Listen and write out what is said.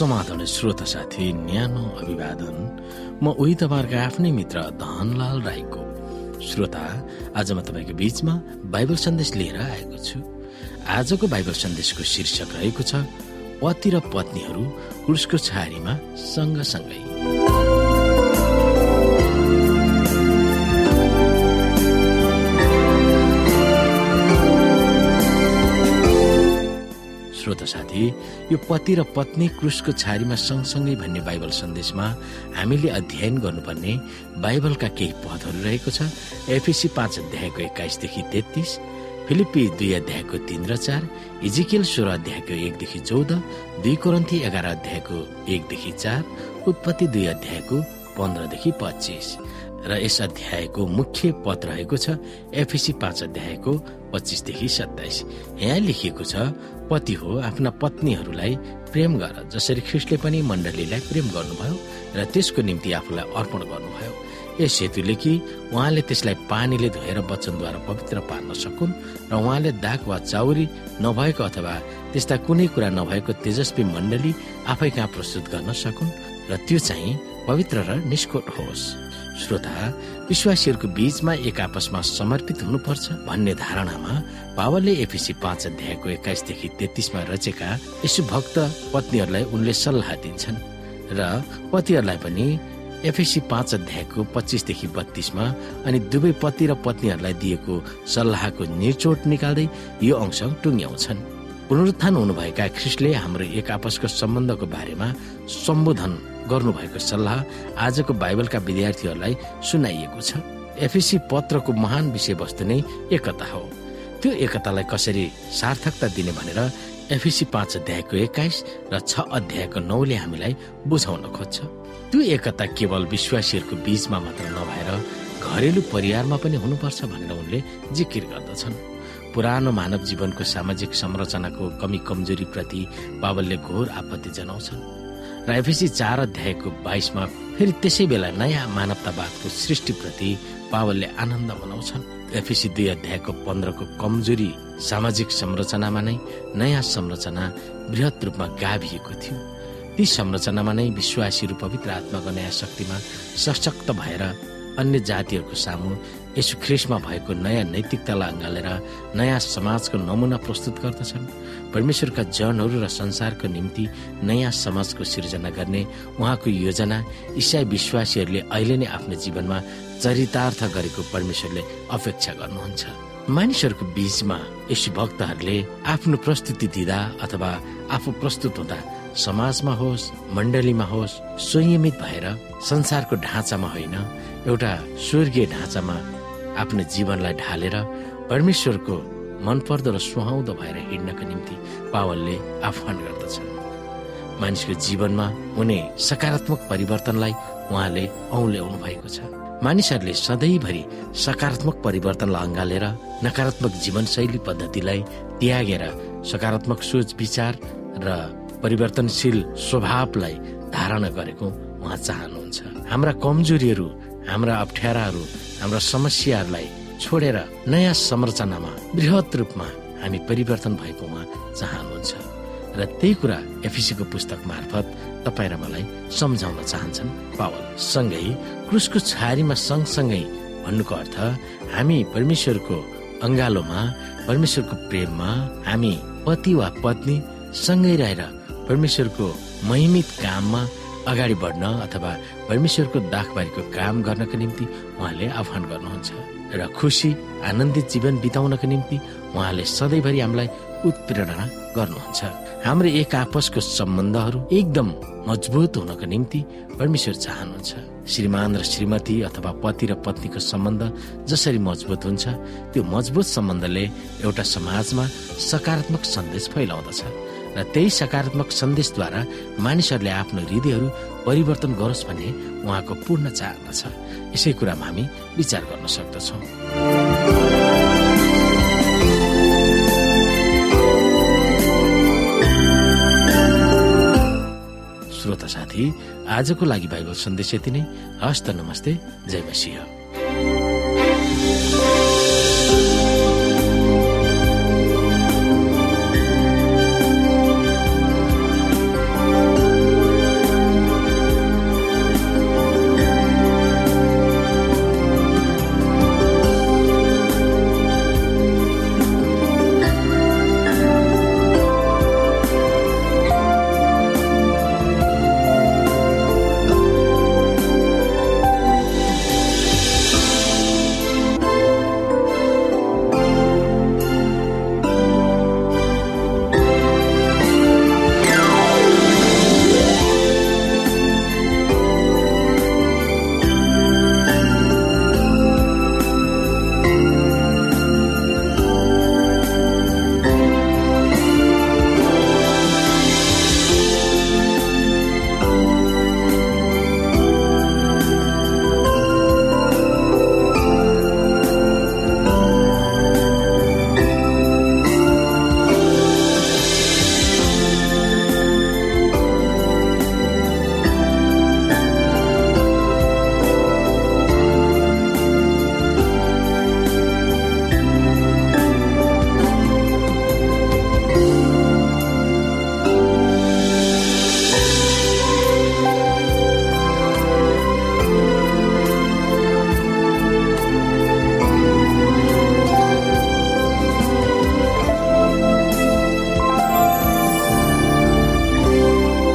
समाधान श्रोता साथी न्यानो अभिवादन। म उही तपाईँहरूको आफ्नै मित्र धनलाल राईको। श्रोता आज म तपाईँको बीचमा बाइबल सन्देश लिएर आएको छु। आजको बाइबल सन्देशको शीर्षक रहेको छ पति र पत्नीहरू क्रुसको छारीमा सँगसँगै। साथी यो पति र पत्नी क्रुसको छारीमा सँगसँगै भन्ने बाइबल सन्देशमा हामीले अध्ययन गर्नुपर्ने बाइबलका केही पदहरू रहेको छ। एफिसी पाँच अध्यायको एक्काइसदेखि तेत्तिस फिलिपी दुई अध्यायको तीन र चार इजिकेल सोह्र अध्यायको एकदेखि चौध दुई कोरन्थी एघार अध्यायको एकदेखि चार उत्पत्ति दुई अध्यायको पन्ध्रदेखि पच्चिस। र यस अध्यायको मुख्य पद रहेको छ एफिसी पाँच अध्यायको पच्चिसदेखि सत्ताइस। यहाँ लेखिएको छ पति हो आफ्ना पत्नीहरूलाई प्रेम गर जसरी ख्रिस्टले पनि मण्डलीलाई प्रेम गर्नुभयो र त्यसको निम्ति आफूलाई अर्पण गर्नुभयो। यस हेतुले कि उहाँले त्यसलाई पानीले धोएर वचनद्वारा पवित्र पार्न सकुन् र उहाँले दाग वा चाउरी नभएको अथवा त्यस्ता कुनै कुरा नभएको तेजस्वी मण्डली आफै कहाँ प्रस्तुत गर्न सकुन् र त्यो चाहिँ पवित्र र निष्कोट होस्। श्रोता विश्वासीहरूको बीचमा एक आपसमा समर्पित हुनुपर्छ भन्ने धारणामा पावलले एफिसी पाँच अध्यायको एक्काइसदेखि तेत्तिसमा रचेका यसु भक्त पत्नीहरूलाई उनले सल्लाह दिन्छन् र पतिहरूलाई पनि एफएसी पाँच अध्यायको पच्चिसदेखि बत्तीसमा अनि दुवै पति र पत्नीहरूलाई दिएको सल्लाहको निर्चोट निकाल्दै यो अंश टुङ्ग्याउँछन्। पुनरुत्थान हुनुभएका ख्रिस्टले हाम्रो एक आपसको सम्बन्धको बारेमा सम्बोधन गर्नुभएको सल्लाह आजको बाइबलका विद्यार्थीहरूलाई सुनाइएको छ। एफिसी पत्रको महान विषयवस्तु नै एकता हो। त्यो एकतालाई कसरी सार्थकता दिने भनेर एफिसी पाँच अध्यायको एक्काइस र छ अध्यायको नौले हामीलाई बुझाउन खोज्छ। त्यो एकता केवल विश्वासीहरूको बीचमा मात्र नभएर घरेलु परिवारमा पनि हुनुपर्छ भनेर उनले जिकिर गर्दछन्। पुरानो मानव जीवनको सामाजिक संरचनाको कमी कमजोरी प्रति बाबलले घोर आपत्ति जनाउँछन्। र एफिसी चार अध्यायको बाइसमा फेरि त्यसै बेला नयाँ मानवतावादको सृष्टिप्रति पावलले आनन्द मनाउँछन्। एफिसी दुई अध्यायको पन्ध्रको कमजोरी सामाजिक संरचनामा नै नयाँ संरचना वृहत रूपमा गाभिएको थियो। ती संरचनामा नै विश्वासीहरू पवित्र आत्माको नयाँ शक्तिमा सशक्त भएर अन्य जातिहरूको सामु यसु ख्रिसमा भएको नयाँ नैतिकतालाई अँगालेर नयाँ समाजको नमुना प्रस्तुत गर्दछन्। परमेश्वरका जनहरू र संसारको निम्ति नयाँ समाजको सिर्जना गर्ने उहाँको योजना इसाई विश्वासीहरूले अहिले नै आफ्नो जीवनमा चरितार्थ गरेको परमेश्वरले अपेक्षा गर्नुहुन्छ। मानिसहरूको बीचमा यसु भक्तहरूले आफ्नो प्रस्तुति दिँदा अथवा आफू प्रस्तुत हुँदा समाजमा होस् मण्डलीमा होस् संयमित भएर संसारको ढाँचामा होइन एउटा स्वर्गीय ढाँचामा आफ्नो जीवनलाई ढालेर परमेश्वरको मनपर्दो र सुहाउँदो भएर हिँड्नको निम्ति पावलले आह्वान गर्दछ। मानिसको जीवनमा हुने सकारात्मक परिवर्तनलाई उहाँले औल्याउनु भएको छ। मानिसहरूले सधैँभरि सकारात्मक परिवर्तनलाई अँगालेर नकारात्मक जीवनशैली पद्धतिलाई त्यागेर सकारात्मक सोच विचार र परिवर्तनशील स्वभावलाई धारणा गरेको उहाँ चाहनुहुन्छ। हाम्रा कमजोरीहरू हाम्रा अप्ठ्याराहरू हाम्रा समस्याहरूलाई छोडेर नयाँ संरचनामा वृहत रूपमा हामी परिवर्तन भएको उहाँ चाहनुहुन्छ। र त्यही कुरा एफिसीको पुस्तक मार्फत तपाईँ र मलाई सम्झाउन चाहन्छन्। पावल सँगै क्रुसको छारीमा सँगसँगै भन्नुको अर्थ हामी परमेश्वरको अङ्गालोमा परमेश्वरको प्रेममा हामी पति वा पत्नी सँगै रहेर परमेश्वरको महिमित काममा अगाडि बढ्न अथवा परमेश्वरको दाखबारीको काम गर्नको निम्ति उहाँले आह्वान गर्नुहुन्छ र खुसी आनन्दित जीवन बिताउनको निम्ति उहाँले सधैँभरि हामीलाई उत्प्रेरणा गर्नुहुन्छ। हाम्रो एक आपसको सम्बन्धहरू एकदम मजबुत हुनको निम्ति परमेश्वर चाहनुहुन्छ। श्रीमान र श्रीमती अथवा पति र पत्नीको सम्बन्ध जसरी मजबुत हुन्छ त्यो मजबुत सम्बन्धले एउटा समाजमा सकारात्मक सन्देश फैलाउँदछ। र त्यही सकारात्मक सन्देशद्वारा मानिसहरूले आफ्नो हृदयहरू परिवर्तन गरोस् भन्ने उहाँको पूर्ण चाहना छ। यसै कुरामा हामी विचार गर्न सक्दछौँ। श्रोता साथी आजको लागि बाइबल सन्देश यति नै। हस्त नमस्ते। जय मसिंह।